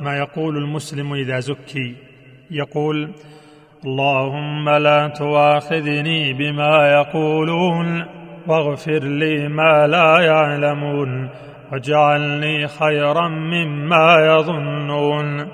ما يقول المسلم إذا زكي. يقول اللهم لا تواخذني بما يقولون واغفر لي ما لا يعلمون واجعلني خيرا مما يظنون.